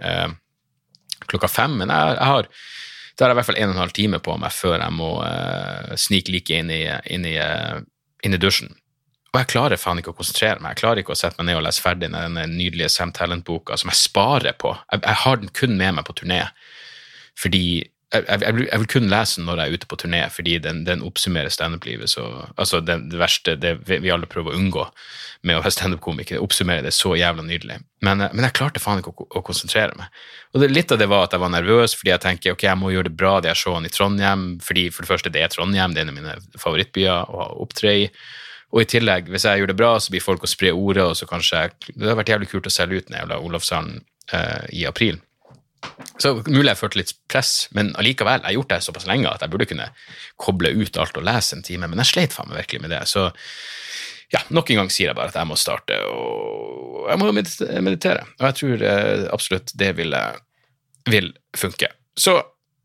klokka fem. Men jeg, jeg har da har jeg i hvert fall en og en halv time på meg før jeg må uh, snike like inn i, inn, i, uh, inn i, dusjen. Og jeg klarer faen ikke å konsentrere meg. Jeg klarer ikke å sette meg ned og lese ferdig den nydelige Sam Talent-boka som jeg sparer på. Jeg, jeg, har den kun med meg på turné fordi jeg, jeg, jeg, vil kun lese den når jeg er ute på turné, fordi den, den oppsummerer standup-livet så Altså, det, verste det vi alle prøver å unngå med å være standup-komiker, oppsummerer det så jævla nydelig. Men, men jeg klarte faen ikke å, å, konsentrere meg. Og det, litt av det var at jeg var nervøs, fordi jeg tenker ok, jeg må gjøre det bra, de jeg han i Trondheim, fordi for det første, det er Trondheim, det er en av mine favorittbyer å opptre i. Og i tillegg, hvis jeg gjør det bra, så blir folk å spre ordet, og så kanskje Det har vært jævlig kult å selge ut den jævla Olavshallen eh, i april. Så mulig jeg følte litt press, men allikevel, jeg har gjort det såpass lenge at jeg burde kunne koble ut alt og lese en time, men jeg sleit faen meg virkelig med det. Så ja, nok en gang sier jeg bare at jeg må starte og jeg må meditere. Og jeg tror eh, absolutt det vil, eh, vil funke. Så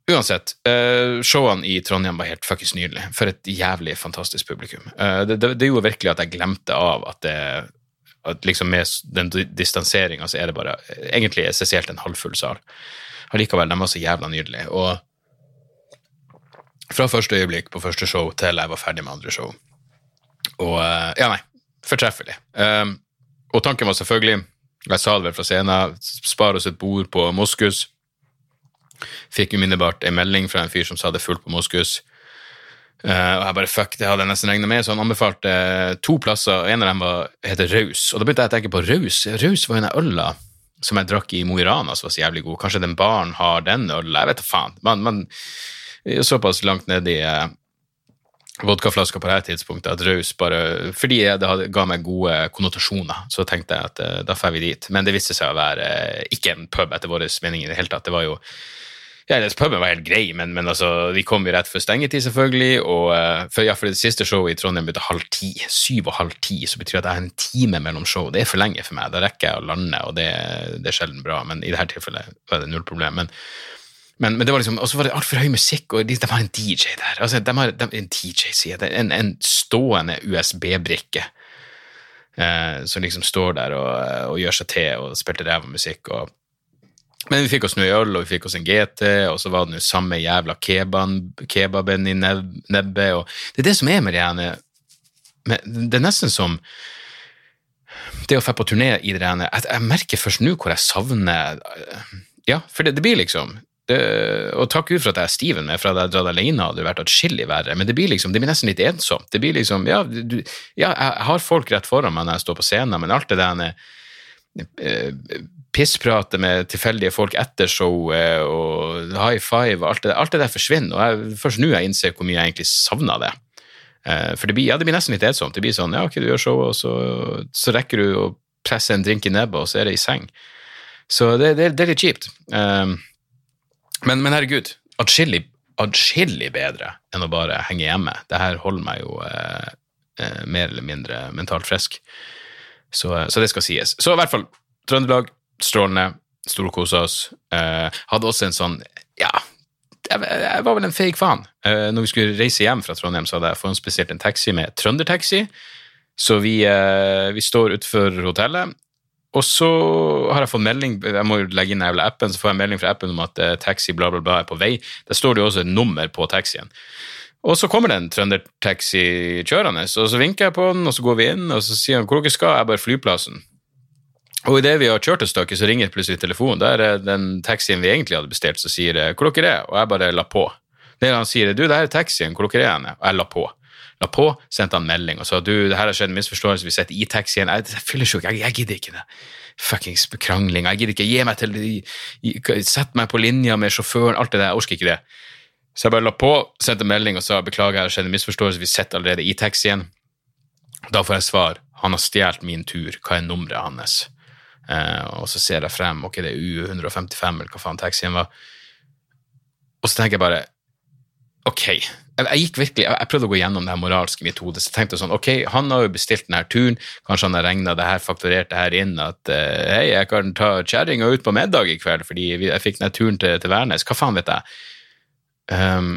uansett, eh, showene i Trondheim var helt fuckings nydelig. For et jævlig fantastisk publikum. Eh, det, det, det gjorde virkelig at jeg glemte av at det at liksom med den distanseringa så er det bare egentlig essensielt en halvfull sal. Allikevel, de var så jævla nydelige. Og fra første øyeblikk på første show til jeg var ferdig med andre show. Og eh, ja, nei, fortreffelig. Um, og tanken var selvfølgelig, jeg sa det vel fra scenen, spar oss et bord på Moskus. Fikk umiddelbart en melding fra en fyr som sa det er fullt på Moskus. Eh, og jeg bare fuck, det hadde jeg nesten regna med, så han anbefalte to plasser, og en av dem var, heter Raus. Og da begynte jeg å tenke på Raus. Raus var jo den øla som jeg drakk i Mo i Rana som var så jævlig god. Kanskje den baren har den øla, jeg vet da faen. Man, man er såpass langt ned i eh, vodkaflaska på det her tidspunktet at Raus bare Fordi det hadde, ga meg gode konnotasjoner, så tenkte jeg at uh, da drar vi dit. Men det viste seg å være uh, ikke en pub etter vår mening i det hele tatt. Det var jo ja, det- Puben var helt grei, men, men altså, vi kom jo rett før stengetid, selvfølgelig. Og uh, for, ja, for det siste showet i Trondheim begynte halv ti. Syv og halv ti, så betyr det at jeg har en time mellom show. Det er for lenge for meg. Da rekker jeg å lande, og det, det er sjelden bra. Men i dette tilfellet var det null problem. Men, men, men det var liksom, og så var det altfor høy musikk, og de, de har en DJ der. Altså, de har de, en DJ, sier jeg. En, en stående USB-brikke. Uh, som liksom står der og, og gjør seg til og spilte ræva musikk. og men vi fikk oss noe øl, og vi fikk oss en GT, og så var det den samme jævla kebaben, kebaben i neb nebbet. Og det er det som er med det her men Det er nesten som det å dra på turné i det her jeg, jeg merker først nå hvor jeg savner Ja, for det, det blir liksom det, og takk Gud for at jeg er Steven for hadde jeg dratt alene hadde det vært atskillig verre. Men det blir liksom, det blir nesten litt ensomt. Det blir liksom, ja, du, ja, jeg har folk rett foran meg når jeg står på scenen, men alt det der eh, pisspratet med tilfeldige folk etter showet og high five og alt det, alt det der forsvinner. Og jeg, først nå jeg innser hvor mye jeg egentlig savner det. Eh, For det blir, ja, det blir nesten litt edsomt. Det blir sånn ja, ok, du gjør showet, og så, så rekker du å presse en drink i nebbet, og så er det i seng. Så det, det, det er litt kjipt. Um, men, men herregud, atskillig, bedre enn å bare henge hjemme. Det her holder meg jo eh, eh, mer eller mindre mentalt frisk. Så, så det skal sies. Så i hvert fall, Trøndelag, strålende, storkosa oss. Eh, hadde også en sånn, ja jeg, var vel en feig faen. Eh, når vi skulle reise hjem fra Trondheim, så hadde jeg forhåndsbestilt en taxi med trøndertaxi. Så vi, eh, vi står utenfor hotellet, og så har jeg fått melding Jeg må jo legge inn jævla appen, så får jeg melding fra appen om at eh, taxi bla, bla, bla er på vei. Der står det jo også et nummer på taxien. Og så kommer det en trøndertaxi kjørende, og så vinker jeg på den, og så går vi inn, og så sier han hvor dere skal, jeg bare flyplassen. Og idet vi har kjørt et stykke, så ringer plutselig telefonen. Der er den taxien vi egentlig hadde bestilt, som sier 'hvor dere er?' Og jeg bare la på. Det han sier, 'du, det her er taxien, hvor dere er henne?' Og jeg la på. La på, sendte han melding og sa 'du, det her har skjedd en misforståelse, vi sitter i taxien'. Jeg, jeg fyller sjuk, jeg, jeg gidder ikke det. Fuckings krangling. Jeg gidder ikke. Gi meg til Sett meg på linja med sjåføren, alt det der. Jeg orker ikke det. Så jeg bare la på, sendte melding og sa 'beklager, det har skjedd en misforståelse, vi sitter allerede i taxien'. Da får jeg svar 'han har stjålet min tur, hva er nummeret hans'? Eh, og så ser jeg frem, ok, det er U155, eller hva faen taxien var. Og så tenker jeg bare, ok, jeg, jeg gikk virkelig, jeg, jeg prøvde å gå gjennom det her moralske mitt hode, så jeg sånn, ok, han har jo bestilt denne turen, kanskje han har regnet det her, fakturert det her inn, at eh, hei, jeg kan ta kjerringa ut på middag i kveld, fordi jeg fikk denne turen til, til Værnes, hva faen vet jeg? Um,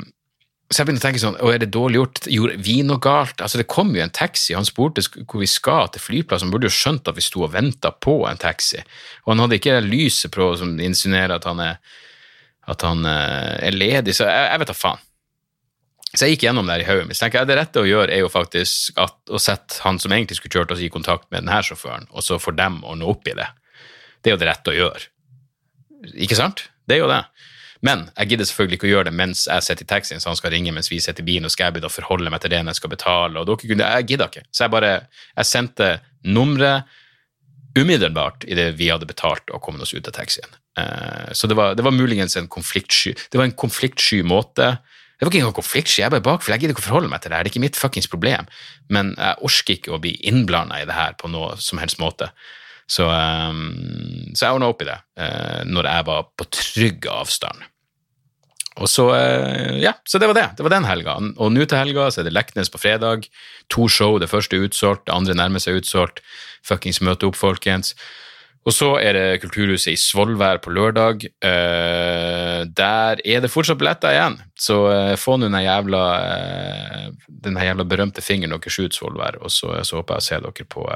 så jeg begynte å tenke sånn, å, er det dårlig gjort? Gjorde vi noe galt? Altså, det kom jo en taxi, han spurte hvor vi skal til flyplassen, han burde jo skjønt at vi sto og ventet på en taxi, og han hadde ikke lyset på som insinuerer at han er, at han eh, er ledig, så jeg, jeg vet da faen. Så jeg gikk gjennom det i hodet mitt, så tenker jeg det rette å gjøre er jo faktisk at, å sette han som egentlig skulle kjørt oss i kontakt med denne sjåføren, og så får dem ordne opp i det. Det er jo det rette å gjøre. Ikke sant? Det er jo det. Men jeg gidder selvfølgelig ikke å gjøre det mens jeg sitter i taxien, så han skal ringe mens vi sitter i bilen, og skal jeg begynne å forholde meg til det når jeg skal betale, og dere kunne Jeg gidder ikke. Så jeg bare Jeg sendte nummeret umiddelbart idet vi hadde betalt og kommet oss ut av taxien. Eh, Så det var, det var muligens en konfliktsky Det var en konfliktsky måte. Det var ikke engang konfliktsky, jeg bare bakfull, jeg gidder ikke å forholde meg til det her, det er ikke mitt fuckings problem. Men jeg orker ikke å bli innblanda i det her på noe som helst måte. Så, um, så jeg ordna opp i det uh, når jeg var på trygg avstand. Og så, uh, ja, så det var det. Det var den helga. Og nå til helga så er det Leknes på fredag. To show. Det første er utsolgt, det andre nærmer seg utsolgt. Fuckings møte opp, folkens. Og så er det Kulturhuset i Svolvær på lørdag. Uh, der er det fortsatt billetter igjen, så uh, få nå den jævla uh, den jævla berømte fingeren deres ut, Svolvær, og så, så, håper jeg å se dere på,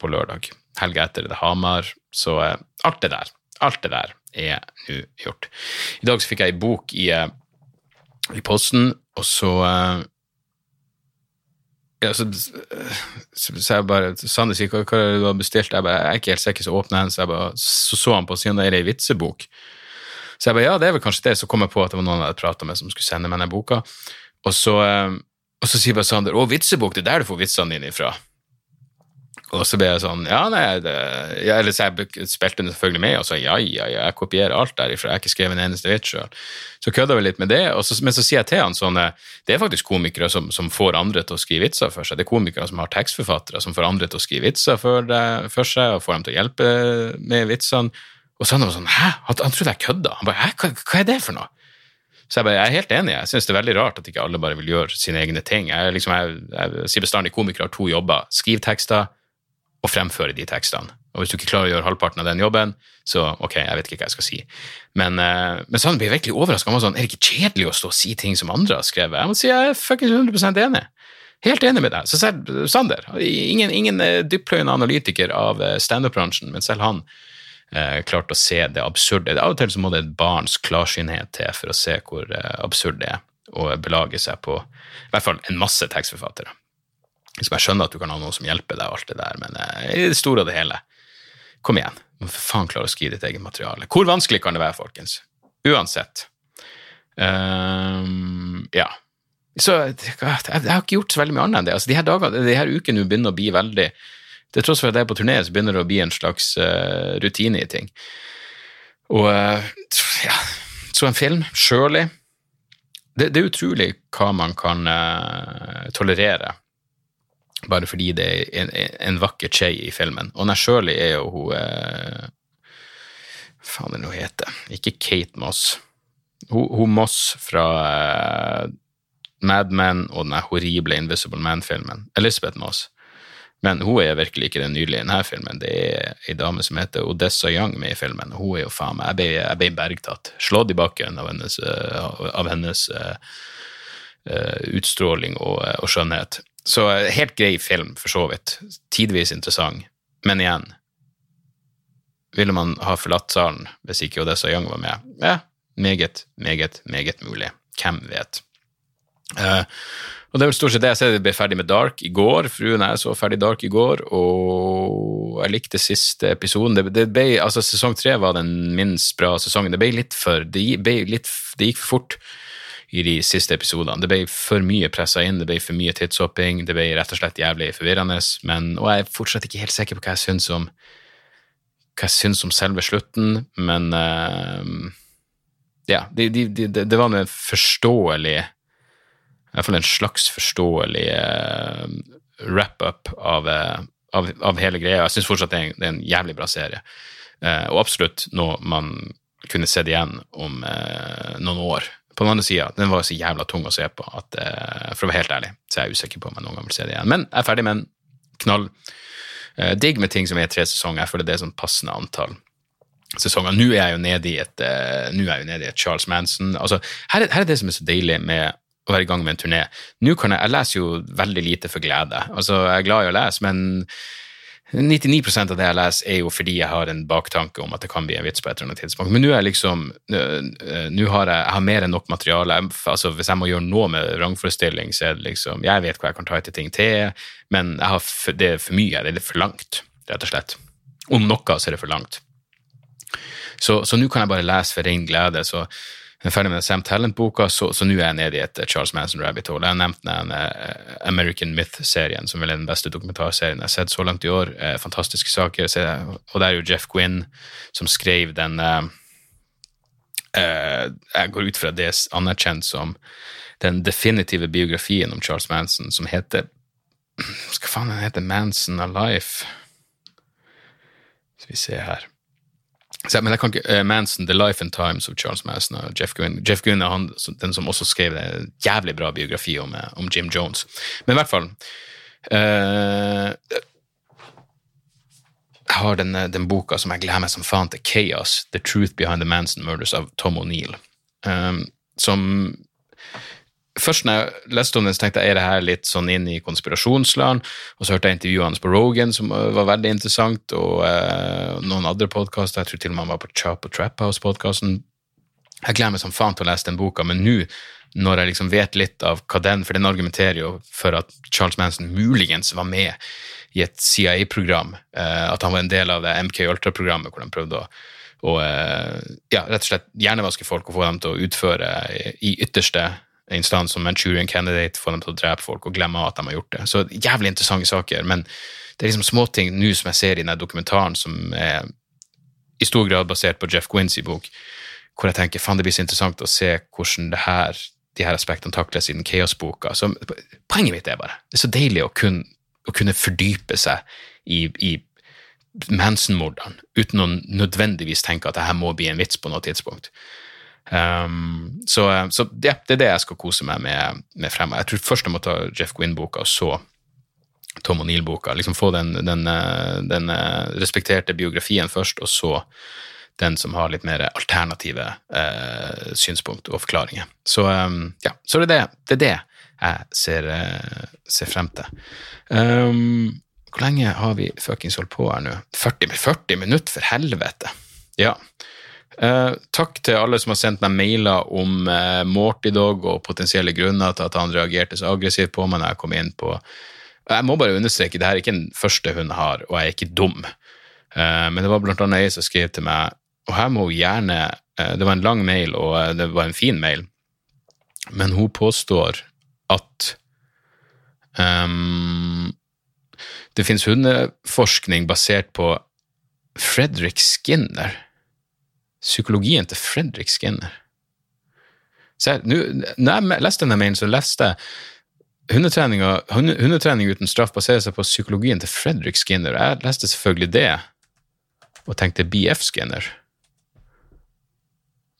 på lørdag. Helga etter er det Hamar, så alt det der. Alt det der er nå gjort. I dag så fikk jeg ei bok i, i posten, og så ja, så, så, jeg bare Sanne sier hva, hva du har bestilt. Jeg, bare, jeg er ikke helt sikker, så åpner jeg den, så jeg bare, så, så han på siden det er ei vitsebok. Så jeg bare ja, det er vel kanskje det. Så kom jeg på at det var noen jeg hadde prata med som skulle sende meg den boka. Og så, eh, og så sier bare Sander å, vitsebok, det er der du får vitsene dine ifra. Og så ble jeg sånn Ja, nei, det, ja, eller så jeg spilte den selvfølgelig med og sa ja, ja, ja, jeg kopierer alt derifra, jeg har ikke skrevet en eneste vits sjøl. Så kødda vi litt med det, så, men så sier jeg til han sånn Det er faktisk komikere som, som, får andre til å skrive vitser for seg. Det er komikere som har tekstforfattere som får andre til å skrive vitser for, for seg, og får dem til å hjelpe med vitsene. Og så han var sånn Hæ? Han, han trodde jeg kødda. Han bare hva, hva er det for noe? Så jeg, bare, jeg er helt enig. Jeg syns det er veldig rart at ikke alle bare vil gjøre sine egne ting. Jeg, liksom, jeg, jeg sier bestandig komikere har to jobber. Skriv tekster å fremføre de tekstene. Og hvis du ikke klarer å gjøre halvparten av den jobben, så ok, jeg vet ikke hva jeg skal si. Men, uh, men sånn blir virkelig overraska. Sånn, er det ikke kjedelig å stå og si ting som andre har skrevet? Jeg må si jeg er fuckings 100 enig. Helt enig med deg. Så selv Sander, ingen, ingen dyppløyende analytiker av uh, standup-bransjen, men selv han uh, klarte å se det absurde. Av og til så må det et barns klarsynthet til for å se hvor absurd det er, og belage seg på i hvert fall en masse tekstforfattere. Liksom jeg skjønner at du kan ha noen som hjelper deg, og alt det der, men uh, i det store og det hele, kom igjen. Du må for faen klare å skrive ditt eget materiale. Hvor vanskelig kan det være, folkens? Uansett. Um, ja. Så jeg, har ikke gjort så veldig mye annet enn det. Altså, de her dagene, de her ukene begynner å bli veldig Til tross for at jeg er på turné, så begynner det å bli en slags uh, rutine i ting. Og uh, ja, så en film, Shirley. Det, det, er utrolig hva man kan uh, tolerere bare fordi det er en, en vakker Che i filmen. Og den Shirley er jo hun eh, Faen, er det hun heter? Ikke Kate Moss. Hun, hun Moss fra eh, Mad Men og den horrible Invisible Man-filmen. Elizabeth Moss. Men hun er virkelig ikke den nydelige i denne filmen. Det er ei dame som heter Odessa Young med i filmen. Hun er jo faen meg jeg ble bergtatt. Slått i bakken av hennes, eh, av hennes uh, utstråling og, og skjønnhet. Så eh, helt grei film, for så vidt. Tidvis interessant. Men igjen, ville man ha forlatt salen hvis ikke Odessa Young var med? Ja, meget, meget, meget mulig. Hvem vet? Uh, og det er vel stort sett det jeg ser. Jeg ble ferdig med Dark i går. Fruen jeg så ferdig Dark i går, og jeg likte siste episoden. Det, det ble, altså Sesong tre var den minst bra sesongen. Det ble litt for Det, ble litt, det gikk for fort i de siste episodene. Det ble for mye pressa inn, det ble for mye tidshopping, det ble rett og slett jævlig forvirrende. Men, og jeg er fortsatt ikke helt sikker på hva jeg syns om, hva jeg syns om selve slutten, men uh, Ja, det, de, de, de, var en forståelig I hvert fall en slags forståelig uh, wrap-up av, uh, av, av, hele greia. Jeg syns fortsatt det er, en, det er, en, jævlig bra serie, og absolutt noe man kunne sett igjen om noen år på den andre sida, den var så jævla tung å se på at uh, for å være helt ærlig, så er jeg usikker på om jeg noen gang vil se det igjen. Men jeg er ferdig med en knall. Uh, digg med ting som er tre sesonger. Jeg føler det er sånn passende antall sesonger. Nå er jeg jo nede i et, er jeg nede i et Charles Manson. Altså, her, her er det som er så deilig med å være i gang med en turné. Nå kan jeg, jeg leser jo veldig lite for glede. Altså, jeg er glad i å lese, men 99% av det jeg leser, er jo fordi jeg har en baktanke om at det kan bli en vits på et eller annet tidspunkt. Men nå er liksom, nå har jeg, jeg har mer enn nok materiale. Altså, hvis jeg må gjøre noe med vrangforestilling, så er det liksom Jeg vet hva jeg kan ta etter ting til, men har, det er for mye. Det er for langt, rett og slett. Om noe så er det for langt. Så nå kan jeg bare lese for ren glede. så jeg er ferdig med Sam Talent-boka, så, nå er jeg nede i et Charles Manson Rabbit Hole. Jeg har nevnt den uh, American Myth-serien, som vel er den beste dokumentarserien jeg har sett så langt i år. Uh, fantastiske saker. Og det er jo Jeff Quinn som skrev den Jeg går ut fra det anerkjent som den definitive biografien om Charles Manson, som heter Hva faen den heter Manson Alive? Skal vi se her. Så, men jeg kan ikke, uh, Manson, The Life and Times of Charles Manson og Jeff Gwynne. Jeff Gwynne er han, den som også skrev en jævlig bra biografi om, eh, om Jim Jones. Men i hvert fall uh, Jeg har den, den, boka som jeg gleder meg som faen til, Chaos, The Truth Behind the Manson Murders av Tom O'Neill. Um, som Først når jeg leste om den, så tenkte jeg er det her litt sånn inn i konspirasjonsland. Og så hørte jeg intervjuet hans på Rogan, som var veldig interessant, og eh, noen andre podkaster. Jeg tror til og med han var på Chop og Trap House-podkasten. Jeg gleder meg som faen til å lese den boka, men nå når jeg liksom vet litt av hva den For den argumenterer jo for at Charles Manson muligens var med i et CIA-program. Eh, at han var en del av det MK Ultra-programmet hvor de prøvde å og eh, ja, rett og slett hjernevaske folk og få dem til å utføre i ytterste instans som Manchurian Candidate, får dem til å drepe folk og glemme at de har gjort det. Så jævlig interessante saker, men det er liksom småting nå som jeg ser i denne dokumentaren som er i stor grad basert på Jeff Quinns bok, hvor jeg tenker faen, det blir så interessant å se hvordan det her, de her aspektene takles i den Chaos-boka. Poenget mitt er bare det er så deilig å kunne, å kunne fordype seg i, i Manson-mordene uten å nødvendigvis tenke at det her må bli en vits på noe tidspunkt. Um, så, så ja, det er det jeg skal kose meg med, med fremover. Jeg tror først jeg må ta Jeff Gwynn-boka, og så Tom O'Neill-boka. Liksom Få den, den, eh, den, eh, respekterte biografien først, og så den som har litt mer alternative eh, synspunkt og forklaringer. Så um, ja, så det er det, det, er det jeg ser, ser frem til. Um, hvor lenge har vi fuckings holdt på her nå? 40, 40 minutter, for helvete! Ja. Eh, takk til alle som har sendt meg mailer om eh, Morty Dog og potensielle grunner til at han reagerte så aggressivt på meg når jeg kom inn på Jeg må bare understreke, det her er ikke den første hun har, og jeg er ikke dum. Eh, men det var blant annet ei som skrev til meg, og her må hun gjerne eh, Det var en lang mail, og eh, det var en fin mail, men hun påstår at um, det finnes hundeforskning basert på Fredrik Skinner psykologien til Fredrik Skinner. Jeg, nu, når jeg leste denne mailen, så leste jeg hundetrening uten straff baserer seg på psykologien til Fredrik Skinner. Jeg leste selvfølgelig det, og tenkte BF Skinner.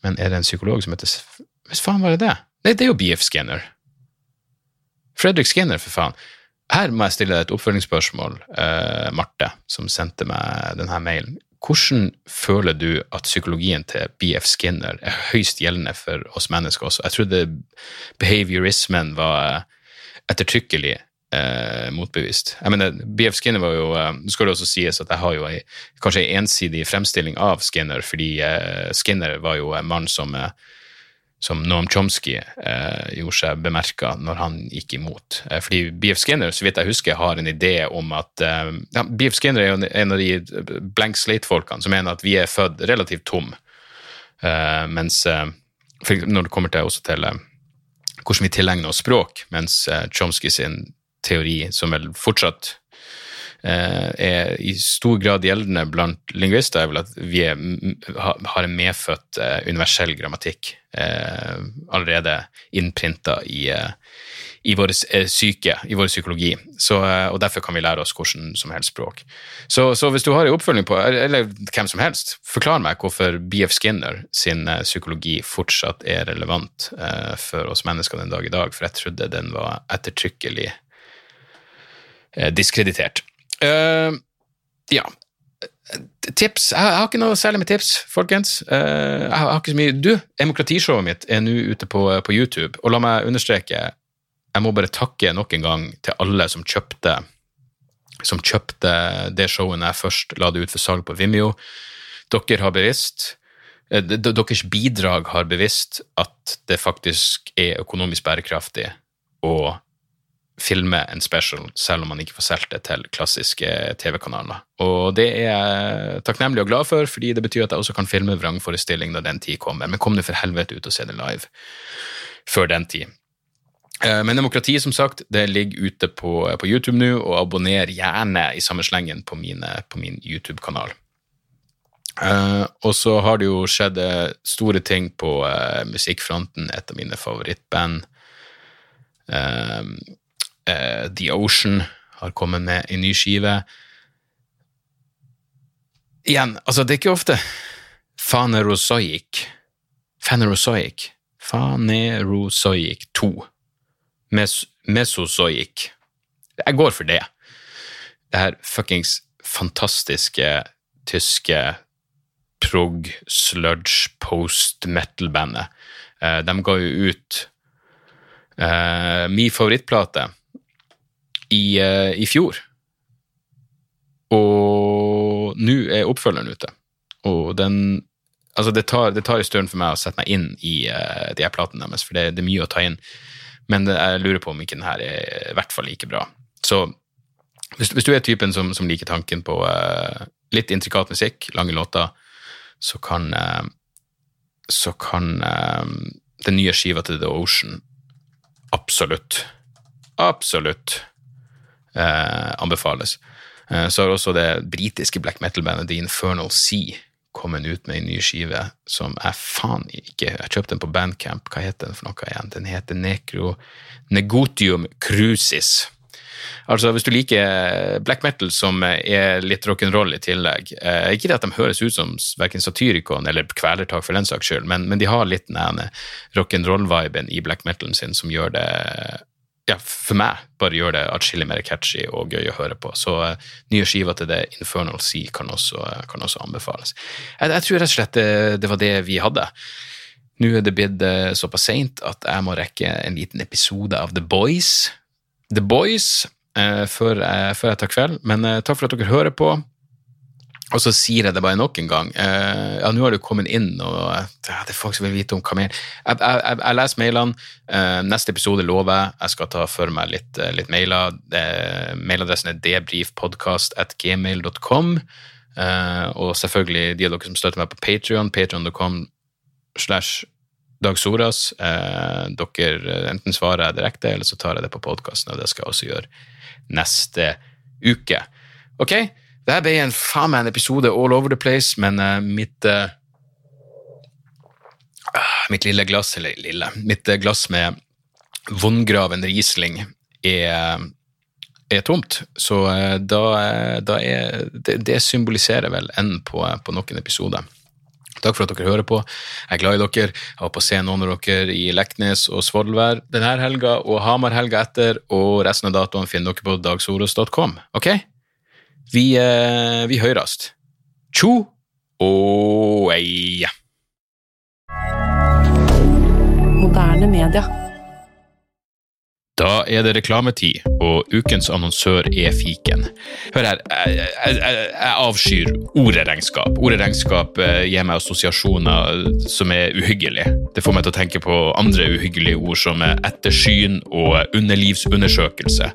Men er det en psykolog som heter Hvis faen var det det? Nei, det er jo BF Skinner. Fredrik Skinner, for faen. Her må jeg stille et oppfølgingsspørsmål, uh, Marte, som sendte meg denne mailen. Hvordan føler du at psykologien til BF Skinner er høyst gjeldende for oss mennesker også? Jeg trodde behaviorismen var ettertrykkelig eh, motbevist. Jeg mener, BF Skinner var jo eh, Det skal det også sies at jeg har jo ei, kanskje en ensidig fremstilling av Skinner, fordi eh, Skinner var jo en mann som eh, som Noam Chomsky eh, gjorde seg bemerka når han gikk imot. Eh, fordi BF Skinner så vidt jeg husker, har en idé om at eh, ja, BF Skinner er jo en av de blank slate-folkene som mener at vi er født relativt tom, eh, mens eh, når det kommer til, også til eh, hvordan vi tilegner oss språk, mens Chomsky sin teori, som vel fortsatt Eh, er i stor grad gjeldende blant lingvister, er vel at vi er, har en medfødt eh, universell grammatikk eh, allerede innprinta i, i vår psyke, i vår psykologi. Så, og derfor kan vi lære oss hvordan som helst språk. Så, så, hvis du har en oppfølging på, eller hvem som helst, forklar meg hvorfor BF Skinner sin psykologi fortsatt er relevant for oss mennesker den dag i dag, for jeg trodde den var ettertrykkelig diskreditert. Uh, ja. Tips? Jeg har ikke noe særlig med tips, folkens. Uh, jeg har ikke så mye Du, demokratishowet mitt er nå ute på, på, YouTube, og la meg understreke Jeg må bare takke nok en gang til alle som kjøpte som kjøpte det showet jeg først la det ut for salg på Vimeo. Dere har bevisst eh, deres bidrag har bevisst at det faktisk er økonomisk bærekraftig å filme en special, selv om man ikke får solgt det til klassiske TV-kanaler. Og det er jeg takknemlig og glad for, fordi det betyr at jeg også kan filme vrangforestilling når den tid kommer. Men kom nå for helvete ut og se det live før den tid. Eh, men demokrati, som sagt, det ligger ute på, på YouTube nå, og abonner gjerne i samme slengen på, mine, på min YouTube-kanal. Uh, og så har det jo skjedd store ting på uh, musikkfronten. Et av mine favorittband. Uh, uh, The Ocean har kommet med en ny skive. igjen, altså det er ikke ofte Fanerozoic Fanerozoic Fanerozoic 2 Mes Mesozoic Jeg går for det. Det her fuckings fantastiske tyske prog, sludge, post-metal-bandet. Eh, de ga jo ut uh, min favorittplate i, uh, i fjor. Og nå er oppfølgeren ute. Og den Altså, det tar, det tar en stund for meg å sette meg inn i uh, de her platene deres, for det, det, er mye å ta inn. Men det, jeg lurer på om ikke den her er i hvert fall like bra. Så hvis, hvis du er typen som, som liker tanken på uh, litt intrikat musikk, lange låter, så kan uh, så kan den nye skiva til The Ocean absolutt, absolutt anbefales. Så har også det britiske black metal-bandet The Infernal Sea kommet ut med en ny skive som jeg faen ikke Jeg kjøpte den på Bandcamp. Hva heter den for noe igjen? Den heter Necro Negotium Crucis. Altså, hvis du liker black metal som er litt rock'n'roll i tillegg eh, Ikke det at de høres ut som verken Satyricon eller Kvelertak for den saks skyld, men, men de har litt den rock'n'roll-viben i black metalen sin som gjør det ja, for meg bare gjør det atskillig mer catchy og gøy å høre på. Så uh, nye skiver til det Infernal Sea kan også, uh, kan også anbefales. Jeg, jeg, tror rett og slett det, det, var det vi hadde. Nå er det blitt uh, såpass seint at jeg må rekke en liten episode av The Boys. The Boys før, før, jeg tar kveld, men takk for at dere hører på. Og så sier jeg det bare nok en gang. Uh, ja, nå har du kommet inn, og uh, det er folk som vil vite om hva mer. Jeg, jeg, jeg leser mailene. Uh, neste episode lover jeg. Jeg skal ta for meg litt, litt mailer. mailadressen er debrifpodkast.gmail.com. og selvfølgelig de av dere som støtter meg på Patrion, patrion.com slash Dag Soras. dere enten svarer jeg direkte, eller så tar jeg det på podkasten, og det skal jeg også gjøre neste uke. Ok? Det ble en faen meg en episode all over the place, men uh, mitt uh, Mitt lille glass, eller lille Mitt glass med vondgraven Riesling er, er tomt. Så da, da, er det, det symboliserer vel enden på, på noen episoder. Takk for at dere hører på. Jeg er glad i dere. Jeg håper å se noen av dere i Leknes og Svolvær denne helga og Hamar helga etter, og resten av datoene finner dere på dagsoros.com. Ok? Vi, eh, vi høyrest. Tjo og ei. Moderne media. Da er det reklametid, og ukens annonsør er fiken. Hør her, jeg, jeg, jeg avskyr ordet regnskap. Ordet regnskap eh, gir meg assosiasjoner som er uhyggelige. Det får meg til å tenke på andre uhyggelige ord som ettersyn og underlivsundersøkelse.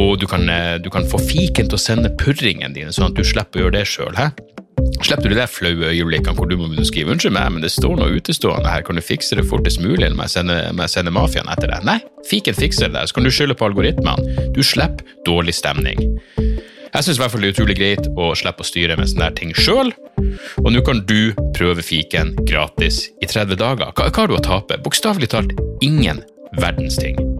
Og du kan, eh, du kan få fiken til å sende purringene dine, sånn at du slipper å gjøre det sjøl. Slipper du de der flaue øyeblikkene hvor du må skrive 'unnskyld meg, men det står noe utestående her, kan du fikse det fortest mulig', eller må jeg sende, sende mafiaen etter deg? Nei, fiken fikser det der, så kan du skylde på algoritmene. Du slipper dårlig stemning. Jeg syns det er utrolig greit å slippe å styre med sånne ting sjøl, og nå kan du prøve fiken gratis i 30 dager. Hva, hva har du å tape? Bokstavelig talt ingen verdens ting.